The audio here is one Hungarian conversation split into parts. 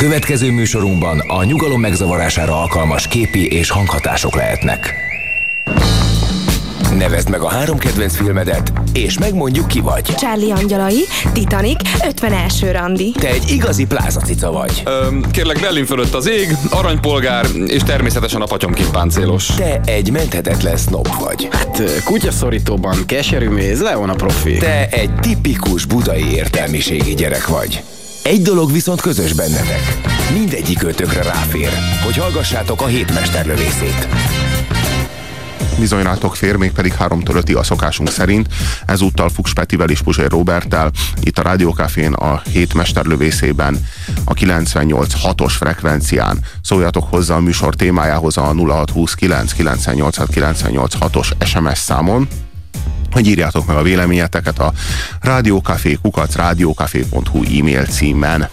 Következő műsorunkban a nyugalom megzavarására alkalmas képi és hanghatások lehetnek. Nevezd meg a három kedvenc filmedet, és megmondjuk ki vagy. Charlie Angyalai, Titanic, 51. randi. Te egy igazi plázacica vagy. Öm, kérlek, Berlin fölött az ég, aranypolgár, és természetesen a patyomkin páncélos. Te egy menthetetlen snob vagy. Hát kutyaszorítóban keserű méz, Leon a profi. Te egy tipikus budai értelmiségi gyerek vagy. Egy dolog viszont közös bennetek. Mindegyik ötökre ráfér, hogy hallgassátok a hétmesterlövészét bizony rátok fér, még pedig háromtól ötig a szokásunk szerint. Ezúttal Fuchs Petivel és Puzsér Roberttel itt a Rádiókafén a hét mesterlövészében a 98.6-os frekvencián. Szóljatok hozzá a műsor témájához a 0629 os SMS számon hogy írjátok meg a véleményeteket a rádiókafé kukac rádiókafé.hu e-mail címen.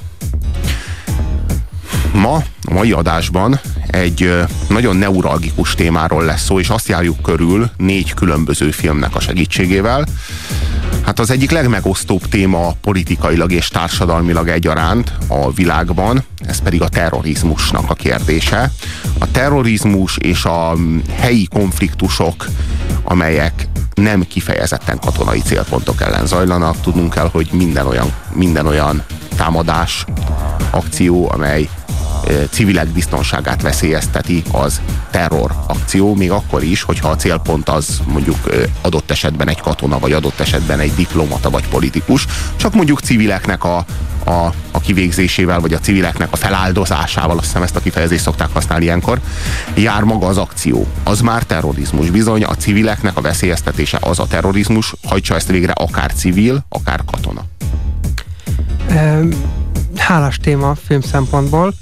Ma, a mai adásban egy nagyon neuralgikus témáról lesz szó, és azt járjuk körül négy különböző filmnek a segítségével. Hát az egyik legmegosztóbb téma politikailag és társadalmilag egyaránt a világban, ez pedig a terrorizmusnak a kérdése. A terrorizmus és a helyi konfliktusok, amelyek nem kifejezetten katonai célpontok ellen zajlanak. Tudnunk kell, hogy minden olyan, minden olyan támadás, akció, amely civilek biztonságát veszélyezteti, az terror akció, még akkor is, hogyha a célpont az mondjuk adott esetben egy katona, vagy adott esetben egy diplomata, vagy politikus, csak mondjuk civileknek a, a, a kivégzésével, vagy a civileknek a feláldozásával, azt hiszem ezt a kifejezést szokták használni ilyenkor, jár maga az akció. Az már terrorizmus. Bizony a civileknek a veszélyeztetése az a terrorizmus, hajtsa ezt végre akár civil, akár katona. Hálás téma film szempontból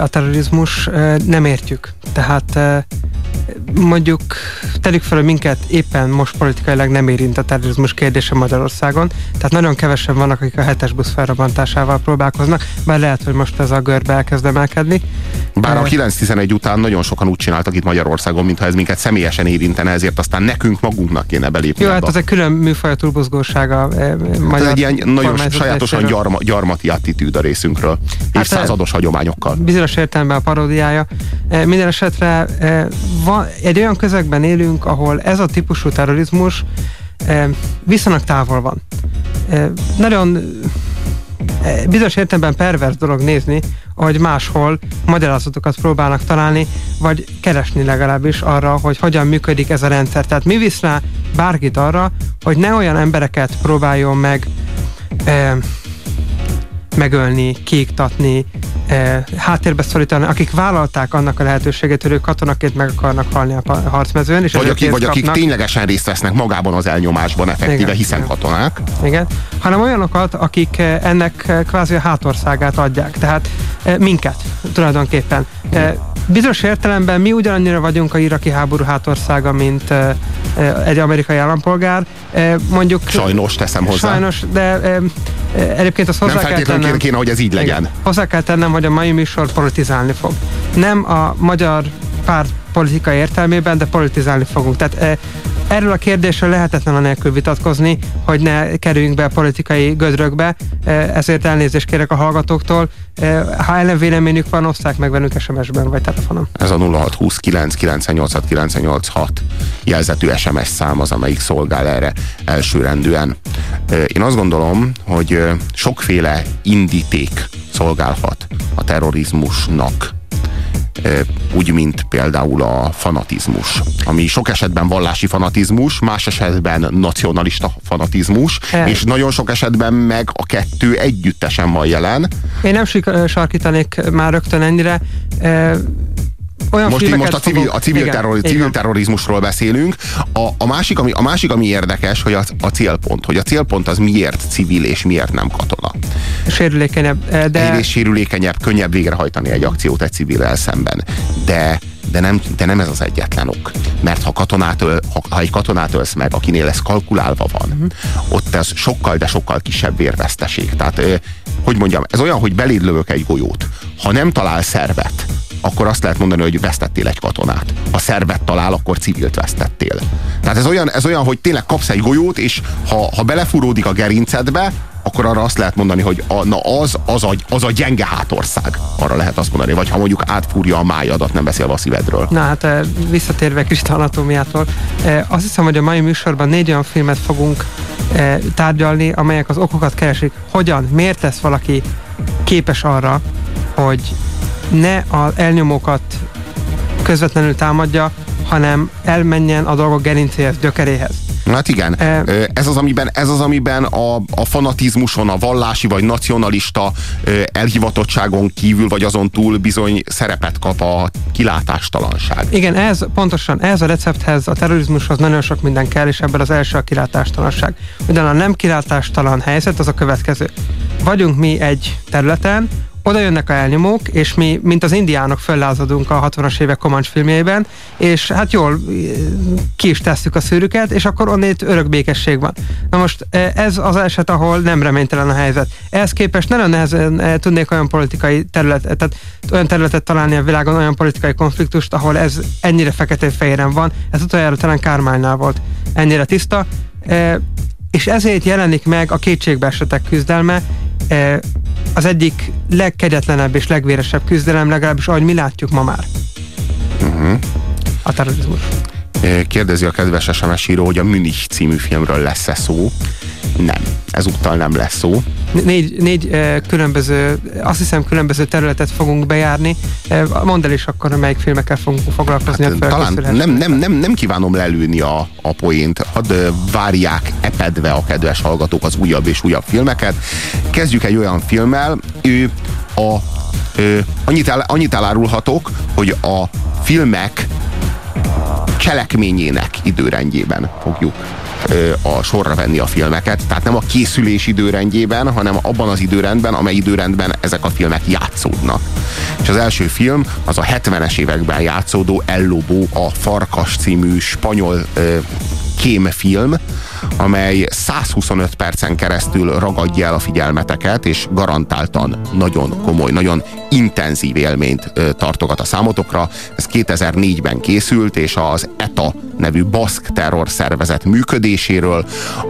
a terrorizmus nem értjük. Tehát mondjuk tegyük fel, hogy minket éppen most politikailag nem érint a terrorizmus kérdése Magyarországon, tehát nagyon kevesen vannak, akik a hetes busz felrobbantásával próbálkoznak, bár lehet, hogy most ez a görbe elkezd emelkedni. Bár a 9-11 után nagyon sokan úgy csináltak itt Magyarországon, mintha ez minket személyesen érintene, ezért aztán nekünk magunknak kéne belépni. Jó, hát ez egy külön műfaj a túlbozgósága. magyar ez egy ilyen nagyon sajátosan gyarma, gyarmati attitűd a részünkről, hát évszázados hagyományokkal. Bizonyos értelemben a paródiája. Minden esetre van, egy olyan közegben élünk, ahol ez a típusú terrorizmus viszonylag távol van. Nagyon bizonyos értelemben pervers dolog nézni, hogy máshol magyarázatokat próbálnak találni, vagy keresni legalábbis arra, hogy hogyan működik ez a rendszer. Tehát mi visz rá bárkit arra, hogy ne olyan embereket próbáljon meg megölni, kiiktatni, eh, háttérbe szorítani, akik vállalták annak a lehetőséget, hogy ők katonaként meg akarnak halni a harcmezőn. És vagy akik, vagy akik ténylegesen részt vesznek magában az elnyomásban effektíve, igen, hiszen igen. katonák. Igen, hanem olyanokat, akik eh, ennek eh, kvázi a hátországát adják. Tehát eh, minket tulajdonképpen. Eh, bizonyos értelemben mi ugyanannyira vagyunk a iraki háború hátországa, mint eh egy amerikai állampolgár. Eh, mondjuk, sajnos teszem hozzá. Sajnos, de eh, egyébként azt hozzá kell tennem, kéne, hogy ez így legyen. Igen, hozzá kell tennem, hogy a mai műsor politizálni fog. Nem a magyar párt politika értelmében, de politizálni fogunk. Tehát e, erről a kérdésről lehetetlen a nélkül vitatkozni, hogy ne kerüljünk be a politikai gödrökbe, e, ezért elnézést kérek a hallgatóktól. E, ha ellenvéleményük van, oszták meg velünk SMS-ben vagy telefonon. Ez a 0629 986 986 jelzetű SMS szám az, amelyik szolgál erre elsőrendűen. Én azt gondolom, hogy sokféle indíték szolgálhat a terrorizmusnak úgy, mint például a fanatizmus, ami sok esetben vallási fanatizmus, más esetben nacionalista fanatizmus, e. és nagyon sok esetben meg a kettő együttesen van jelen. Én nem sarkítanék már rögtön ennyire olyan most, most a civil, a civil, igen, terror, civil terrorizmusról beszélünk. A, a, másik, ami, a másik, ami érdekes, hogy a, a célpont, hogy a célpont az miért civil és miért nem katona. Sérülékenyebb, eh, de... Egyrészt sérülékenyebb, könnyebb végrehajtani egy akciót egy civil szemben. De de nem, de nem ez az egyetlen ok. Mert ha, katonát öl, ha, ha egy katonát ölsz meg, akinél ez kalkulálva van, uh-huh. ott ez sokkal, de sokkal kisebb vérveszteség. Tehát, hogy mondjam, ez olyan, hogy beléd lövök egy golyót. Ha nem talál szervet, akkor azt lehet mondani, hogy vesztettél egy katonát. Ha szervet talál, akkor civilt vesztettél. Tehát ez olyan, ez olyan hogy tényleg kapsz egy golyót, és ha, ha belefúródik a gerincedbe, akkor arra azt lehet mondani, hogy a, na az, az, a, az a gyenge hátország, arra lehet azt mondani. Vagy ha mondjuk átfúrja a májadat, nem beszélve a szívedről. Na hát eh, visszatérve Krista anatómiától, eh, azt hiszem, hogy a mai műsorban négy olyan filmet fogunk eh, tárgyalni, amelyek az okokat keresik. Hogyan, miért lesz valaki képes arra, hogy ne az elnyomókat közvetlenül támadja, hanem elmenjen a dolgok gerincéhez, gyökeréhez. Hát igen, E- ez az, amiben, ez az, amiben a, a fanatizmuson, a vallási vagy nacionalista elhivatottságon kívül, vagy azon túl bizony szerepet kap a kilátástalanság. Igen, ez pontosan, ez a recepthez, a terrorizmushoz nagyon sok minden kell, és ebből az első a kilátástalanság. Ugyan a nem kilátástalan helyzet az a következő. Vagyunk mi egy területen, oda jönnek a elnyomók, és mi, mint az indiánok föllázadunk a 60-as évek Comanche filmjében, és hát jól ki is tesszük a szűrüket, és akkor onnét örök békesség van. Na most ez az eset, ahol nem reménytelen a helyzet. Ehhez képest nagyon nehezen eh, tudnék olyan politikai területet, tehát olyan területet találni a világon, olyan politikai konfliktust, ahol ez ennyire feketén-fehéren van. Ez utoljára talán Kármánynál volt ennyire tiszta. És ezért jelenik meg a kétségbeesetek küzdelme, eh, az egyik legkegyetlenebb és legvéresebb küzdelem, legalábbis ahogy mi látjuk ma már. Uh-huh. A terrorizmus. Kérdezi a kedves SMS író, hogy a Münich című filmről lesz-e szó. Nem, ezúttal nem lesz szó. Négy, négy eh, különböző, azt hiszem különböző területet fogunk bejárni. Mondd el is akkor, melyik filmekkel fogunk foglalkozni. Hát, talán nem, nem, nem, nem kívánom lelőni a, a poént. Hadd várják epedve a kedves hallgatók az újabb és újabb filmeket. Kezdjük egy olyan filmmel, ő a, ö, annyit, el, annyit elárulhatok, hogy a filmek cselekményének időrendjében fogjuk a sorra venni a filmeket, tehát nem a készülés időrendjében, hanem abban az időrendben, amely időrendben ezek a filmek játszódnak. És az első film az a 70-es években játszódó El Lobo, a Farkas című spanyol ö, kémfilm, amely 125 percen keresztül ragadja el a figyelmeteket, és garantáltan nagyon komoly, nagyon intenzív élményt tartogat a számotokra. Ez 2004-ben készült, és az ETA nevű baszk terrorszervezet működéséről,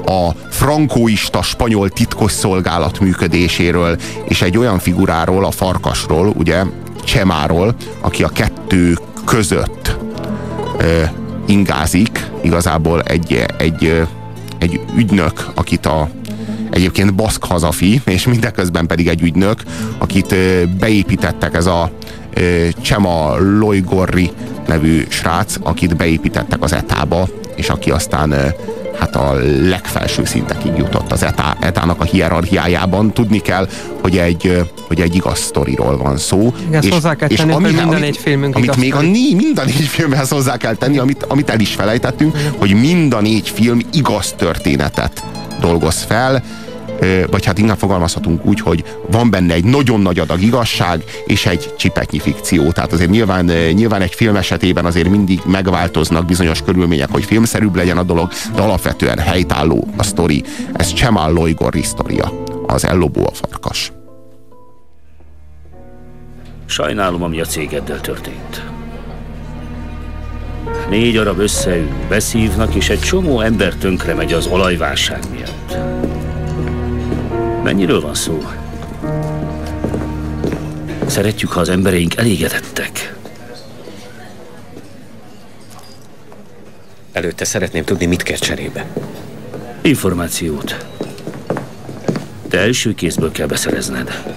a frankóista spanyol titkosszolgálat működéséről, és egy olyan figuráról, a farkasról, ugye, Csemáról, aki a kettő között ingázik, igazából egy, egy, egy ügynök, akit a egyébként baszk hazafi, és mindeközben pedig egy ügynök, akit beépítettek ez a Csema Lojgorri nevű srác, akit beépítettek az etába, és aki aztán hát a legfelső szintekig jutott az etá, etának a hierarchiájában. Tudni kell, hogy egy, hogy egy igaz sztoriról van szó. Igen, ezt hozzá kell tenni, hogy minden négy filmünk amit még a né, mind a négy filmhez hozzá kell tenni, amit, amit el is felejtettünk, hogy mind a négy film igaz történetet dolgoz fel, vagy hát inkább fogalmazhatunk úgy, hogy van benne egy nagyon nagy adag igazság, és egy csipetnyi fikció. Tehát azért nyilván, nyilván egy film esetében azért mindig megváltoznak bizonyos körülmények, hogy filmszerűbb legyen a dolog, de alapvetően helytálló a sztori. Ez Csemal Loigorri sztoria, az Ellobó a farkas. Sajnálom, ami a cégeddel történt. Négy arab összeül, beszívnak, és egy csomó ember tönkre megy az olajválság miatt. Mennyiről van szó? Szeretjük, ha az embereink elégedettek. Előtte szeretném tudni, mit kér cserébe. Információt. Te első kézből kell beszerezned.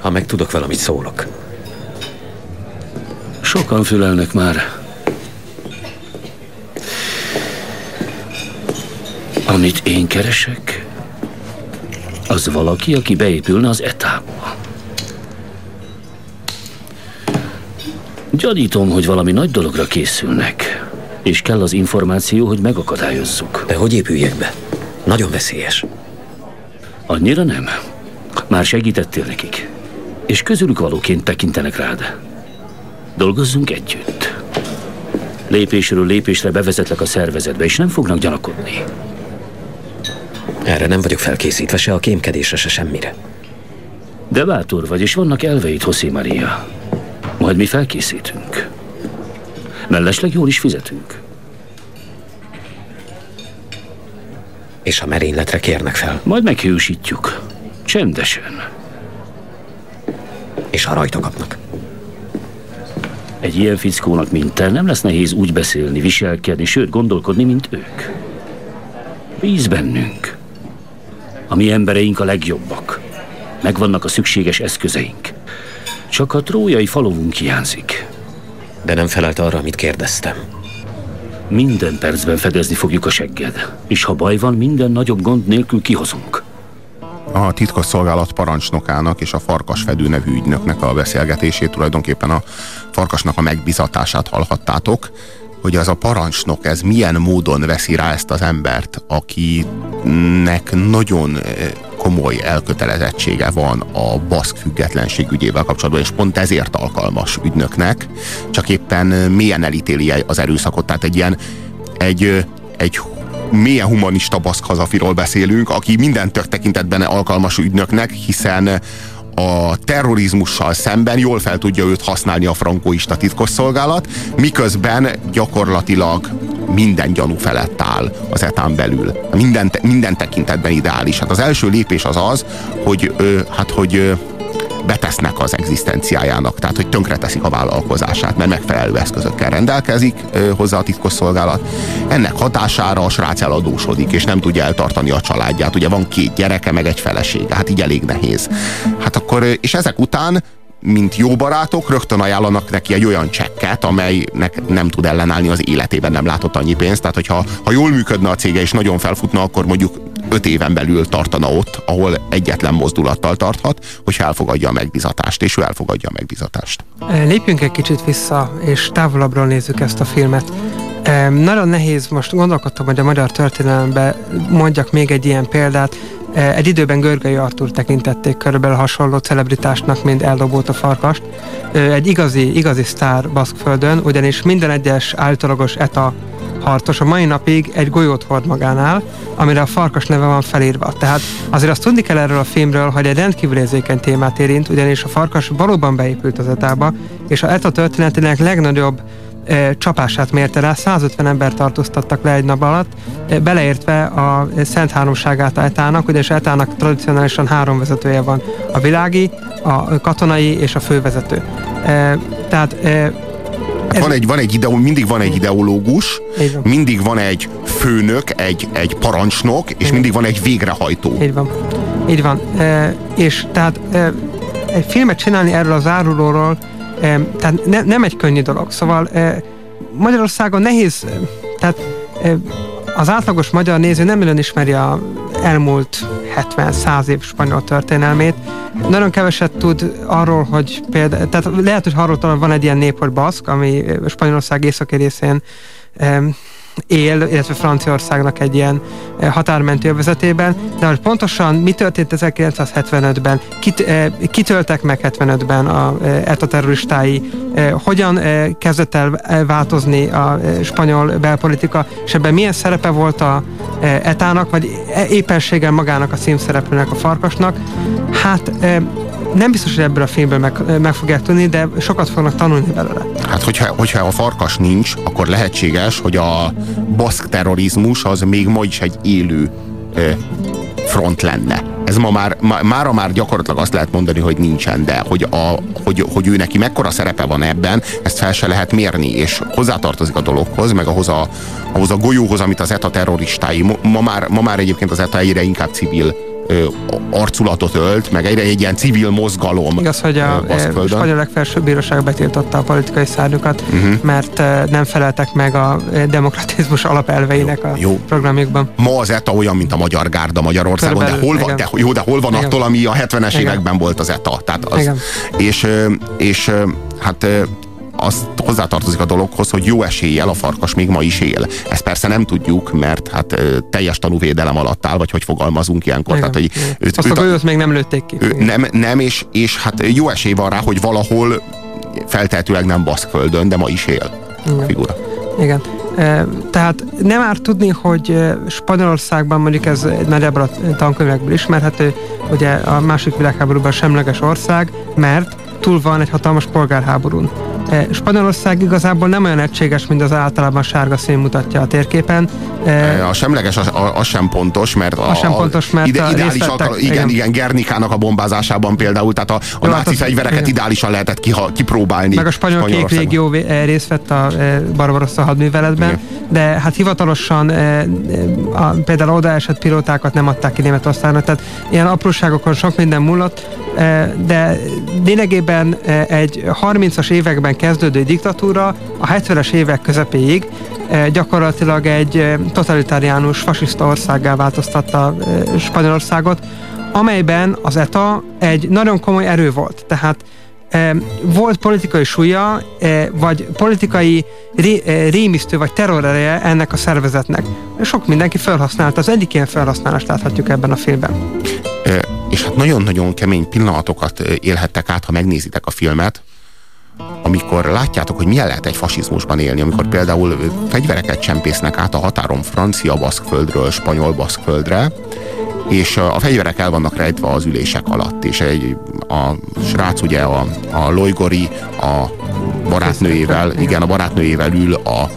Ha megtudok valamit, szólok. Sokan fülelnek már. Amit én keresek, az valaki, aki beépülne az etába. Gyanítom, hogy valami nagy dologra készülnek, és kell az információ, hogy megakadályozzuk. De hogy épüljek be? Nagyon veszélyes. Annyira nem. Már segítettél nekik, és közülük valóként tekintenek rád. Dolgozzunk együtt. Lépésről lépésre bevezetlek a szervezetbe, és nem fognak gyanakodni. Erre nem vagyok felkészítve se a kémkedésre, se semmire. De bátor vagy, és vannak elveid, José Maria. Majd mi felkészítünk. Mellesleg jól is fizetünk. És a merényletre kérnek fel? Majd meghősítjük. Csendesen. És ha rajta kapnak? Egy ilyen fickónak, mint te, nem lesz nehéz úgy beszélni, viselkedni, sőt gondolkodni, mint ők. Bíz bennünk. A mi embereink a legjobbak. Megvannak a szükséges eszközeink. Csak a trójai falovunk hiányzik. De nem felelt arra, amit kérdeztem. Minden percben fedezni fogjuk a segged. És ha baj van, minden nagyobb gond nélkül kihozunk. A titkosszolgálat parancsnokának és a Farkasfedő nevű ügynöknek a beszélgetését, tulajdonképpen a Farkasnak a megbizatását hallhattátok, hogy az a parancsnok ez milyen módon veszi rá ezt az embert, akinek nagyon eh, komoly elkötelezettsége van a baszk függetlenség ügyével kapcsolatban, és pont ezért alkalmas ügynöknek, csak éppen milyen elítéli az erőszakot, tehát egy ilyen egy, eh, egy mélyen humanista baszk hazafiról beszélünk, aki minden tekintetben alkalmas ügynöknek, hiszen a terrorizmussal szemben jól fel tudja őt használni a frankóista titkosszolgálat, miközben gyakorlatilag minden gyanú felett áll az etán belül. Minden, minden tekintetben ideális. Hát az első lépés az az, hogy, hát, hogy betesznek az egzisztenciájának, tehát hogy tönkreteszik a vállalkozását, mert megfelelő eszközökkel rendelkezik ö, hozzá a titkosszolgálat. Ennek hatására a srác eladósodik, és nem tudja eltartani a családját. Ugye van két gyereke, meg egy felesége, hát így elég nehéz. Hát akkor, és ezek után mint jó barátok, rögtön ajánlanak neki egy olyan csekket, amelynek nem tud ellenállni az életében, nem látott annyi pénzt. Tehát, hogyha ha jól működne a cége és nagyon felfutna, akkor mondjuk öt éven belül tartana ott, ahol egyetlen mozdulattal tarthat, hogy elfogadja a megbizatást, és ő elfogadja a megbizatást. Lépjünk egy kicsit vissza, és távolabbról nézzük ezt a filmet. Nagyon nehéz, most gondolkodtam, hogy a magyar történelemben mondjak még egy ilyen példát. Egy időben Görgei Artur tekintették körülbelül hasonló celebritásnak, mint eldobult a farkast. Egy igazi, igazi sztár Baszkföldön, ugyanis minden egyes állítólagos ETA harcos a mai napig egy golyót hord magánál, amire a farkas neve van felírva. Tehát azért azt tudni kell erről a filmről, hogy egy rendkívül érzékeny témát érint, ugyanis a farkas valóban beépült az etába, és a ETA történetének legnagyobb csapását mérte rá, 150 ember tartóztattak le egy nap alatt, beleértve a Szent Háromságát Etának, ugyanis Etának tradicionálisan három vezetője van, a világi, a katonai és a fővezető. Tehát Hát van egy, van egy ideó, mindig van egy ideológus, mindig van egy főnök, egy, egy parancsnok, és mindig van egy végrehajtó. Így van. Így van. E, és tehát e, egy filmet csinálni erről az árulóról, e, tehát ne, nem egy könnyű dolog. Szóval e, Magyarországon nehéz, tehát e, az átlagos magyar néző nem nagyon ismeri a elmúlt 70-100 év spanyol történelmét. Nagyon keveset tud arról, hogy például, tehát lehet, hogy arról van egy ilyen nép, hogy baszk, ami Spanyolország északi részén él, illetve Franciaországnak egy ilyen eh, határmentő vezetében, de hogy pontosan mi történt 1975-ben, kit, eh, kitöltek meg 75-ben a eh, ETA terroristái, hogyan kezdett el változni a spanyol belpolitika, és ebben milyen szerepe volt a ETA-nak, vagy éppenséggel magának a címszereplőnek, a farkasnak, hát nem biztos, hogy ebből a filmből meg, meg fogják tudni, de sokat fognak tanulni belőle. Hát, hogyha, hogyha a farkas nincs, akkor lehetséges, hogy a baszk terrorizmus az még ma is egy élő front lenne. Ez ma már, ma, mára már gyakorlatilag azt lehet mondani, hogy nincsen, de hogy, a, hogy, hogy ő neki mekkora szerepe van ebben, ezt fel se lehet mérni, és hozzátartozik a dologhoz, meg ahhoz a, ahhoz a golyóhoz, amit az ETA terroristái, ma már, ma már egyébként az ETA egyre inkább civil ö, arculatot ölt, meg egyre egy ilyen civil mozgalom. Igaz, hogy a spanyol legfelsőbb bíróság betiltotta a politikai szárnyukat, uh-huh. mert nem feleltek meg a demokratizmus alapelveinek jó, a jó. programjukban. Ma az ETA olyan, mint a magyar gárda Magyarországon, de hol, van, de, jó, de hol van igen. attól, ami a 70-es igen. években volt az ETA? Tehát az, és, és hát az hozzátartozik a dologhoz, hogy jó eséllyel a farkas még ma is él. Ezt persze nem tudjuk, mert hát teljes tanúvédelem alatt áll, vagy hogy fogalmazunk ilyenkor. Igen, tehát, hogy őt, Azt őt, a golyót még nem lőtték ki. Ő, nem, nem és, és hát jó esély van rá, hogy valahol feltehetőleg nem Baszkföldön, de ma is él Igen. a figura. Igen. Tehát nem árt tudni, hogy Spanyolországban mondjuk ez nagyjából a tankönyvekből ismerhető, ugye a második világháborúban semleges ország, mert túl van egy hatalmas polgárháborún. E, Spanyolország igazából nem olyan egységes, mint az általában sárga szín mutatja a térképen. E, a semleges az, az sem pontos, mert a, a sem pontos, mert ide, ideális alkal, igen, igen, igen, Gernikának a bombázásában például, tehát a, a Jó, náci hát fegyvereket igen. ideálisan lehetett ki, kipróbálni. Meg a spanyol kék régió részt vett a Barbarossa hadműveletben, igen. de hát hivatalosan a, például oda esett pilótákat nem adták ki Németországnak, tehát ilyen apróságokon sok minden múlott, de lényegében egy 30-as években kezdődő diktatúra a 70-es évek közepéig gyakorlatilag egy totalitáriánus, fasiszta országgá változtatta Spanyolországot, amelyben az ETA egy nagyon komoly erő volt. Tehát volt politikai súlya, vagy politikai ré, rémisztő, vagy terrorereje ennek a szervezetnek. Sok mindenki felhasználta. Az egyik ilyen felhasználást láthatjuk ebben a filmben. És hát nagyon-nagyon kemény pillanatokat élhettek át, ha megnézitek a filmet, amikor látjátok, hogy milyen lehet egy fasizmusban élni, amikor például fegyvereket csempésznek át a határon francia baszkföldről spanyol baszkföldre, és a fegyverek el vannak rejtve az ülések alatt, és egy, a srác ugye a, a Lojgori a barátnőjével, igen, a barátnőjével ül a,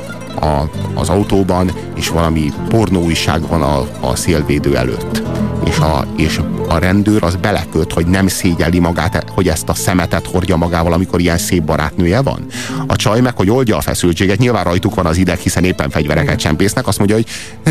a, az autóban, és valami pornóiság van a, a szélvédő előtt. És a, és a rendőr az beleköt, hogy nem szégyeli magát, hogy ezt a szemetet hordja magával, amikor ilyen szép barátnője van. A csaj meg, hogy oldja a feszültséget, nyilván rajtuk van az ideg, hiszen éppen fegyvereket csempésznek, azt mondja, hogy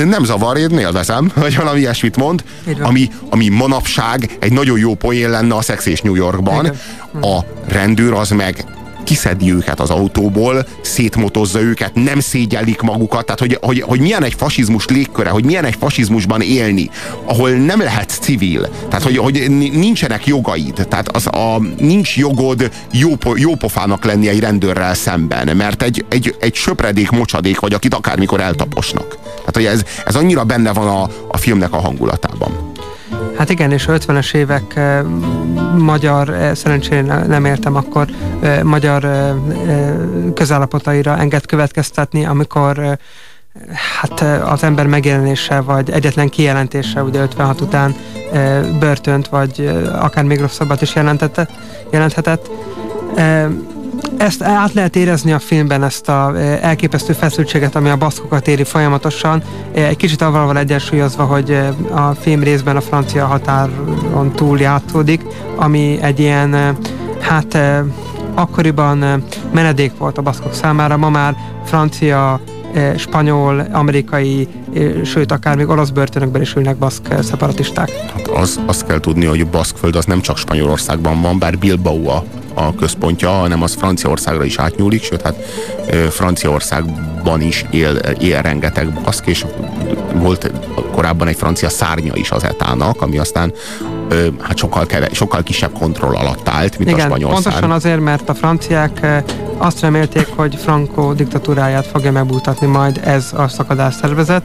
nem zavar, én élvezem, vagy valami ilyesmit mond, ami, ami manapság egy nagyon jó poén lenne a Szex és New Yorkban. A rendőr az meg kiszedi őket az autóból, szétmotozza őket, nem szégyellik magukat, tehát hogy, hogy, hogy milyen egy fasizmus légköre, hogy milyen egy fasizmusban élni, ahol nem lehet civil, tehát hogy, hogy nincsenek jogaid, tehát az a, nincs jogod jó, jópofának lenni egy rendőrrel szemben, mert egy, egy, egy söpredék mocsadék vagy, akit akármikor eltaposnak. Tehát hogy ez, ez annyira benne van a, a filmnek a hangulatában. Hát igen, és 50-es évek eh, magyar, eh, szerencsére nem értem akkor, eh, magyar közállapotaira enged következtetni, amikor hát az ember megjelenése, vagy egyetlen kijelentése ugye 56 után börtönt, vagy akár még rosszabbat is jelentette, jelenthetett. Ezt át lehet érezni a filmben, ezt a e, elképesztő feszültséget, ami a baszkokat éri folyamatosan, e, egy kicsit avval egyensúlyozva, hogy e, a film részben a francia határon túl játszódik, ami egy ilyen, hát akkoriban menedék volt a baszkok számára, ma már francia, spanyol, amerikai, sőt, akár még olasz börtönökben is ülnek baszk szeparatisták. Hát az, azt kell tudni, hogy Baszkföld az nem csak Spanyolországban van, bár Bilbao a a központja, hanem az Franciaországra is átnyúlik, sőt, hát Franciaországban is él, él rengeteg baszk, és volt korábban egy francia szárnya is az etának, ami aztán hát sokkal, keve, sokkal kisebb kontroll alatt állt, mint Igen, a spanyol pontosan azért, mert a franciák azt remélték, hogy Franco diktatúráját fogja megbújtatni majd ez a szakadás szervezet.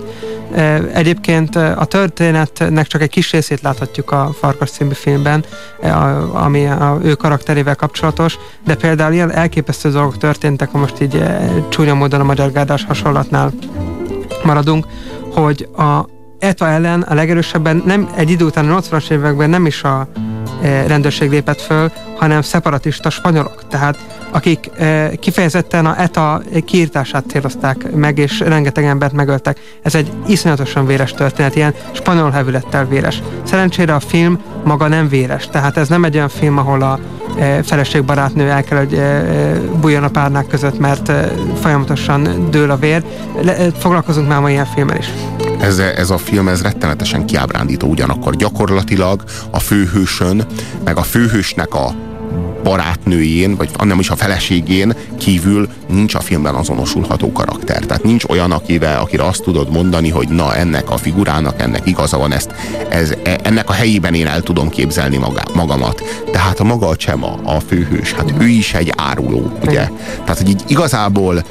Egyébként a történetnek csak egy kis részét láthatjuk a Farkas című filmben, ami a ő karakterével kapcsolatos, de például ilyen elképesztő dolgok történtek, ha most így csúnya módon a magyar gárdás hasonlatnál maradunk, hogy a ETA ellen a legerősebben nem egy idő után a 80-as években nem is a rendőrség lépett föl, hanem szeparatista spanyolok. Tehát akik kifejezetten a ETA kiírtását célozták meg, és rengeteg embert megöltek. Ez egy iszonyatosan véres történet, ilyen spanyol hevülettel véres. Szerencsére a film maga nem véres, tehát ez nem egy olyan film, ahol a feleségbarátnő el kell, hogy bújjon a párnák között, mert folyamatosan dől a vér. Foglalkozunk már ma ilyen filmmel is. Ez, ez a film ez rettenetesen kiábrándító ugyanakkor. Gyakorlatilag a főhősön, meg a főhősnek a barátnőjén, vagy nem is a feleségén kívül nincs a filmben azonosulható karakter. Tehát nincs olyan, akire, akire azt tudod mondani, hogy na ennek a figurának, ennek igaza van, ezt, ez, e, ennek a helyében én el tudom képzelni maga, magamat. Tehát a maga a Csema, a főhős, hát ő is egy áruló, ugye? Tehát, hogy így igazából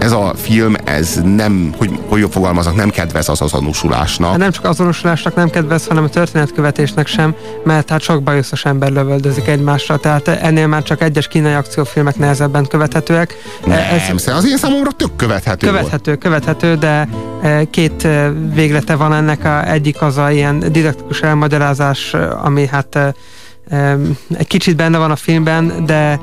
ez a film, ez nem, hogy, hogy fogalmaznak, nem kedvez az azonosulásnak. Hát nem csak azonosulásnak nem kedvez, hanem a történetkövetésnek sem, mert hát sok bajuszos ember lövöldözik egymásra, tehát ennél már csak egyes kínai akciófilmek nehezebben követhetőek. Nem, ez az én számomra tök követhető Követhető, volt. követhető, de e, két e, véglete van ennek, a, egyik az a ilyen didaktikus elmagyarázás, ami hát egy kicsit benne van a filmben, de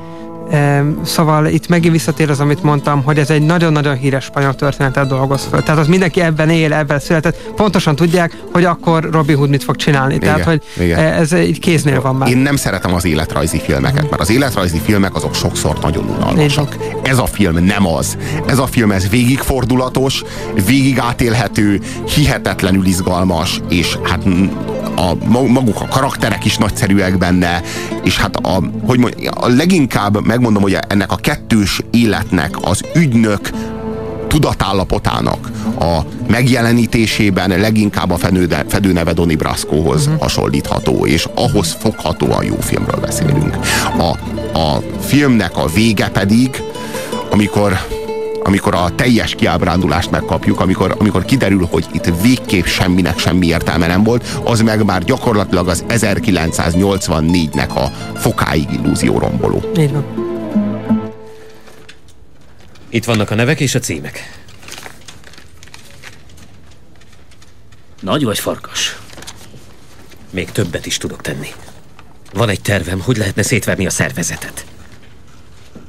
Szóval itt megint visszatér az, amit mondtam, hogy ez egy nagyon-nagyon híres spanyol történetet dolgoz föl. Tehát az mindenki ebben él, ebben született. Pontosan tudják, hogy akkor Robin Hood mit fog csinálni. Igen, Tehát, hogy igen. ez egy kéznél van már. Én nem szeretem az életrajzi filmeket, mert az életrajzi filmek azok sokszor nagyon unalmasak. Ez a film nem az. Ez a film ez végigfordulatos, végig átélhető, hihetetlenül izgalmas, és hát a, maguk a karakterek is nagyszerűek benne, és hát a, hogy mondjam, a leginkább megmondom, hogy ennek a kettős életnek az ügynök tudatállapotának a megjelenítésében leginkább a fedőneve, fedőneve Donny Brascohoz uh-huh. hasonlítható, és ahhoz foghatóan jó filmről beszélünk. A, a filmnek a vége pedig, amikor amikor a teljes kiábrándulást megkapjuk, amikor, amikor kiderül, hogy itt végképp semminek semmi értelme nem volt, az meg már gyakorlatilag az 1984-nek a fokáig illúzió romboló. Így van. Itt vannak a nevek és a címek. Nagy vagy farkas? Még többet is tudok tenni. Van egy tervem, hogy lehetne szétverni a szervezetet.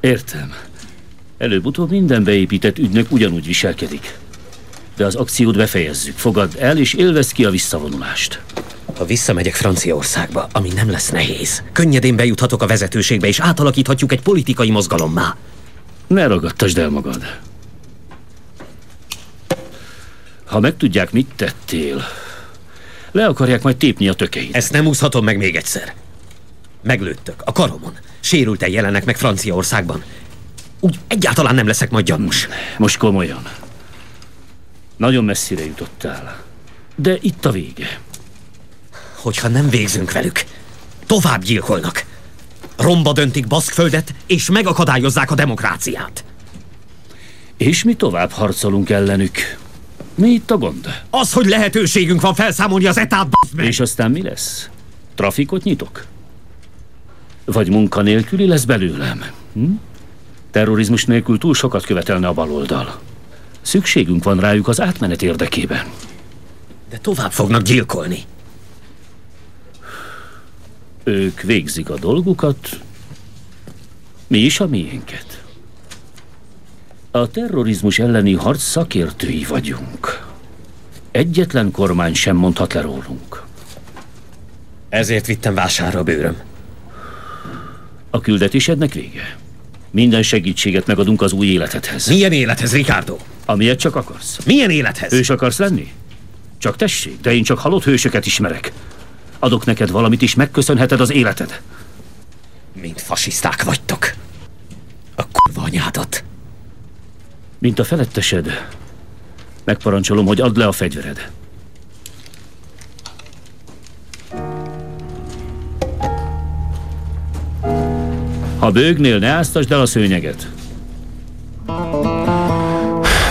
Értem. Előbb-utóbb minden beépített ügynök ugyanúgy viselkedik. De az akciót befejezzük. Fogadd el, és élvezd ki a visszavonulást. Ha visszamegyek Franciaországba, ami nem lesz nehéz, könnyedén bejuthatok a vezetőségbe, és átalakíthatjuk egy politikai mozgalommá. Ne ragadtasd el magad. Ha megtudják, mit tettél, le akarják majd tépni a tökeit. Ezt nem úszhatom meg még egyszer. Meglőttök a karomon. Sérülten jelenek meg Franciaországban úgy egyáltalán nem leszek majd gyanús. Most komolyan. Nagyon messzire jutottál. De itt a vége. Hogyha nem végzünk velük, tovább gyilkolnak. Romba döntik Baszkföldet, és megakadályozzák a demokráciát. És mi tovább harcolunk ellenük. Mi itt a gond? Az, hogy lehetőségünk van felszámolni az etát, És aztán mi lesz? Trafikot nyitok? Vagy munkanélküli lesz belőlem? Hm? Terrorizmus nélkül túl sokat követelne a baloldal. Szükségünk van rájuk az átmenet érdekében. De tovább fognak gyilkolni. Ők végzik a dolgukat, mi is a miénket. A terrorizmus elleni harc szakértői vagyunk. Egyetlen kormány sem mondhat le rólunk. Ezért vittem vásárra a bőröm. A küldetésednek vége. Minden segítséget megadunk az új életedhez. Milyen élethez, Ricardo? Amilyet csak akarsz. Milyen élethez? Hős akarsz lenni? Csak tessék, de én csak halott hősöket ismerek. Adok neked valamit is, megköszönheted az életed. Mint fasiszták vagytok. A kurva anyádat. Mint a felettesed. Megparancsolom, hogy add le a fegyvered. Ha bőgnél, ne áztasd el a szőnyeget.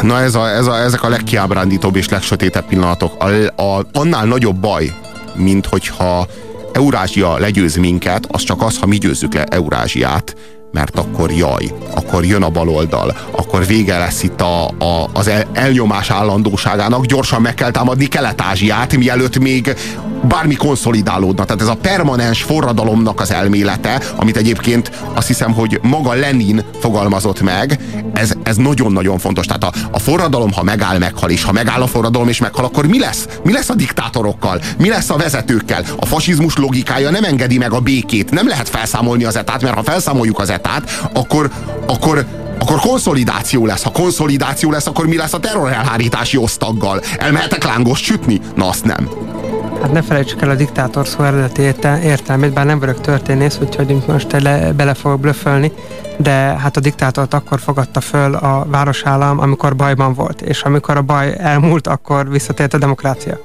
Na ez a, ez a, ezek a legkiábrándítóbb és legsötétebb pillanatok. A, a, annál nagyobb baj, mint hogyha Eurázsia legyőz minket, az csak az, ha mi győzzük le Eurázsiát, mert akkor jaj, akkor jön a baloldal, akkor vége lesz itt a, a, az el, elnyomás állandóságának, gyorsan meg kell támadni Kelet-Ázsiát, mielőtt még bármi konszolidálódna. Tehát ez a permanens forradalomnak az elmélete, amit egyébként azt hiszem, hogy maga Lenin fogalmazott meg, ez, ez nagyon-nagyon fontos. Tehát a, a forradalom, ha megáll, meghal, és ha megáll a forradalom és meghal, akkor mi lesz? Mi lesz a diktátorokkal? Mi lesz a vezetőkkel? A fasizmus logikája nem engedi meg a békét. Nem lehet felszámolni az etát, mert ha felszámoljuk az etát, akkor, akkor akkor konszolidáció lesz. Ha konszolidáció lesz, akkor mi lesz a terrorelhárítási osztaggal? Elmehetek lángos sütni? Na azt nem. Hát ne felejtsük el a diktátor szó eredeti értelmét, bár nem vagyok történész, úgyhogy most le, bele fogok blöfölni, de hát a diktátort akkor fogadta föl a városállam, amikor bajban volt, és amikor a baj elmúlt, akkor visszatért a demokrácia.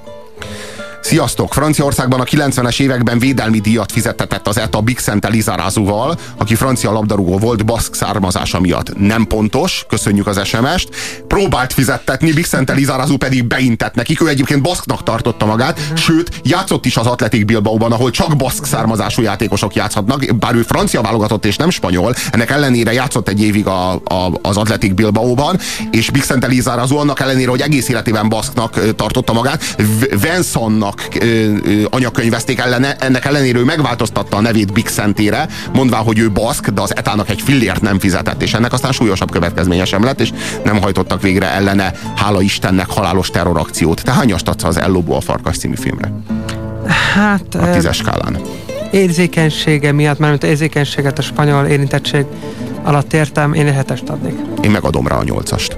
Sziasztok! Franciaországban a 90-es években védelmi díjat fizettetett az ETA Bixent Elizarazuval, aki francia labdarúgó volt baszk származása miatt. Nem pontos, köszönjük az SMS-t. Próbált fizettetni, Bixent Elizarazu pedig beintett nekik. Ő egyébként baszknak tartotta magát, uh-huh. sőt, játszott is az Atletik Bilbaóban, ahol csak baszk származású játékosok játszhatnak, bár ő francia válogatott és nem spanyol, ennek ellenére játszott egy évig a, a, az Atletik Bilbaóban, és Bixent Elizarazu annak ellenére, hogy egész életében baszknak tartotta magát, Vincentnak Etának ö, ö, anyakönyvezték ellene, ennek ellenére ő megváltoztatta a nevét Big Szentére, mondván, hogy ő baszk, de az Etának egy fillért nem fizetett, és ennek aztán súlyosabb következménye sem lett, és nem hajtottak végre ellene, hála Istennek, halálos terrorakciót. Te hányast adsz az Ellobó a Farkas című filmre? Hát... A tízes skálán. Érzékenysége miatt, mert érzékenységet a spanyol érintettség alatt értem, én hetest adnék. Én megadom rá a nyolcast.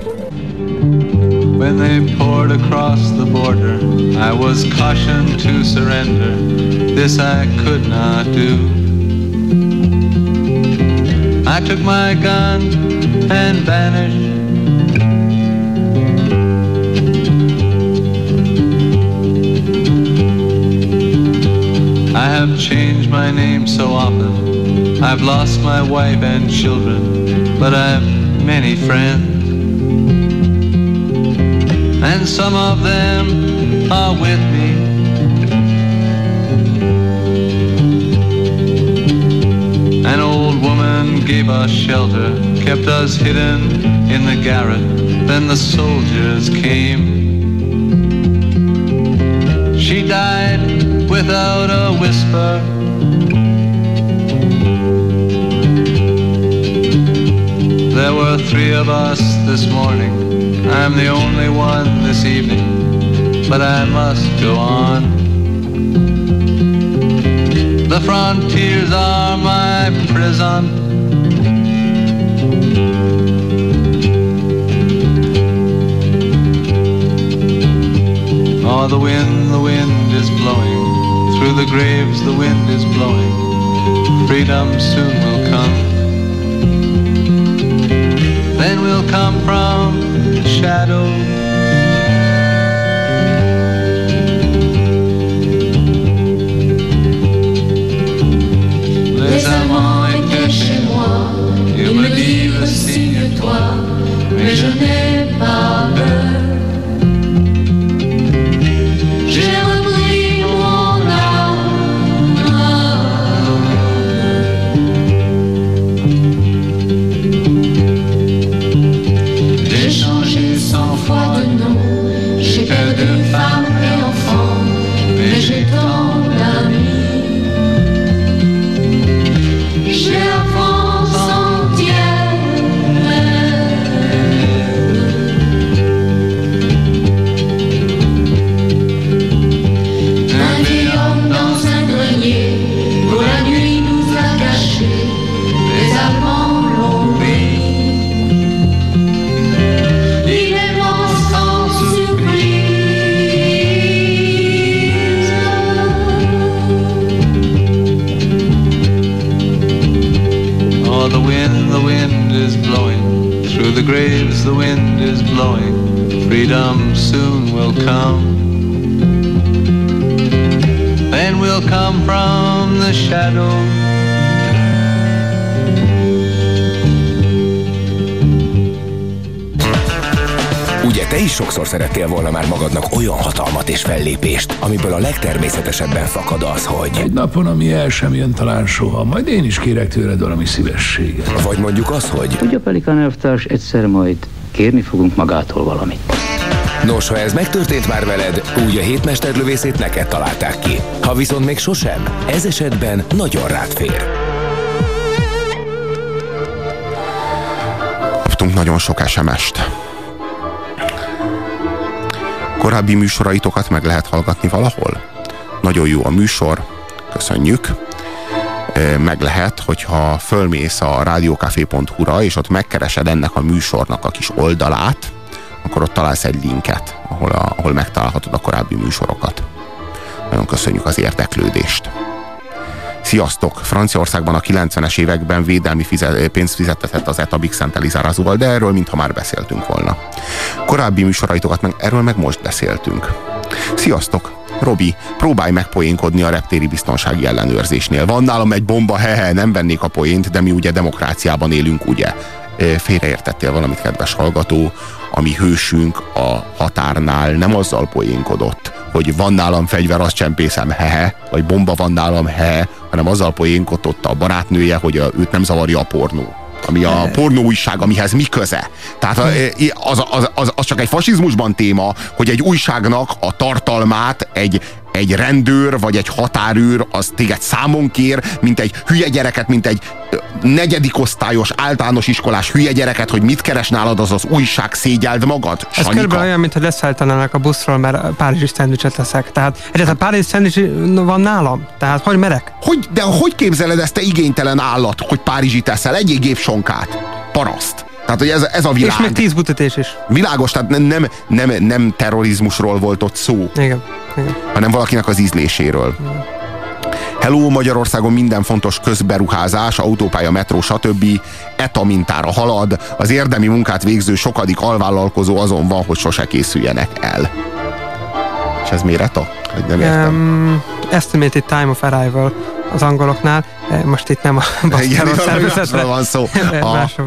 When they poured across the border, I was cautioned to surrender. This I could not do. I took my gun and vanished. I have changed my name so often. I've lost my wife and children, but I've many friends. And some of them are with me. An old woman gave us shelter, kept us hidden in the garret. Then the soldiers came. She died without a whisper. There were three of us this morning. I'm the only one this evening, but I must go on. The frontiers are my prison. Oh, the wind, the wind is blowing. Through the graves, the wind is blowing. Freedom soon will come. Then we'll come from shadow. The wind is blowing. Freedom soon will come. Then we'll come from the shadow. Ugye te is sokszor szerettél volna már magadnak olyan hatalmat és fellépést, amiből a legtermészetesebben fakad az, hogy... Egy napon, ami el sem jön talán soha, majd én is kérek tőled valami szívességet. Vagy mondjuk az, hogy... Ugye, Pelikán elvtárs, egyszer majd kérni fogunk magától valamit. Nos, ha ez megtörtént már veled, úgy a hétmesterlövészét neked találták ki. Ha viszont még sosem, ez esetben nagyon rád fér. Kaptunk nagyon sok SMS-t. Korábbi műsoraitokat meg lehet hallgatni valahol? Nagyon jó a műsor, köszönjük. Meg lehet, hogyha fölmész a rádiókafé.hu-ra, és ott megkeresed ennek a műsornak a kis oldalát, akkor ott találsz egy linket, ahol, a, ahol megtalálhatod a korábbi műsorokat. Nagyon köszönjük az érdeklődést. Sziasztok! Franciaországban a 90-es években védelmi fizet, pénzt fizetett az ETA Big Szent Elizárazóval, de erről mintha már beszéltünk volna. Korábbi műsoraitokat meg erről meg most beszéltünk. Sziasztok! Robi, próbálj meg poénkodni a reptéri biztonsági ellenőrzésnél. Van nálam egy bomba, hehe, nem vennék a poént, de mi ugye demokráciában élünk, ugye? Félreértettél valamit, kedves hallgató, ami hősünk a határnál nem azzal poénkodott, hogy van nálam fegyver, azt csempészem, hehe, vagy bomba van nálam, hehe, hanem azzal poénkodott a barátnője, hogy őt nem zavarja a pornó ami a pornó újság, amihez mi köze. Tehát az, az, az, az csak egy fasizmusban téma, hogy egy újságnak a tartalmát egy egy rendőr vagy egy határőr az téged számon kér, mint egy hülye gyereket, mint egy negyedik osztályos általános iskolás hülye gyereket, hogy mit keres nálad, az az újság szégyeld magad? Ez Sanyika? körülbelül olyan, mintha leszállítanának a buszról, mert párizsi szendvicset leszek. Tehát egyáltalán párizsi szendvics van nálam. Tehát hogy merek? Hogy, de hogy képzeled ezt te igénytelen állat, hogy Párizsi teszel? Egyéb gépsonkát. Paraszt. Tehát, hogy ez, ez a világ. És még tíz butatés is. Világos, tehát nem, nem, nem, nem terrorizmusról volt ott szó, Igen. Igen. hanem valakinek az ízléséről. Hello, Magyarországon minden fontos közberuházás, autópálya, metró, stb. ETA mintára halad. Az érdemi munkát végző sokadik alvállalkozó azon van, hogy sose készüljenek el. És ez miért ETA? Hogy nem értem. Um, estimated time of arrival az angoloknál. Most itt nem a Igen, basztáról szervezetre. van szó. A-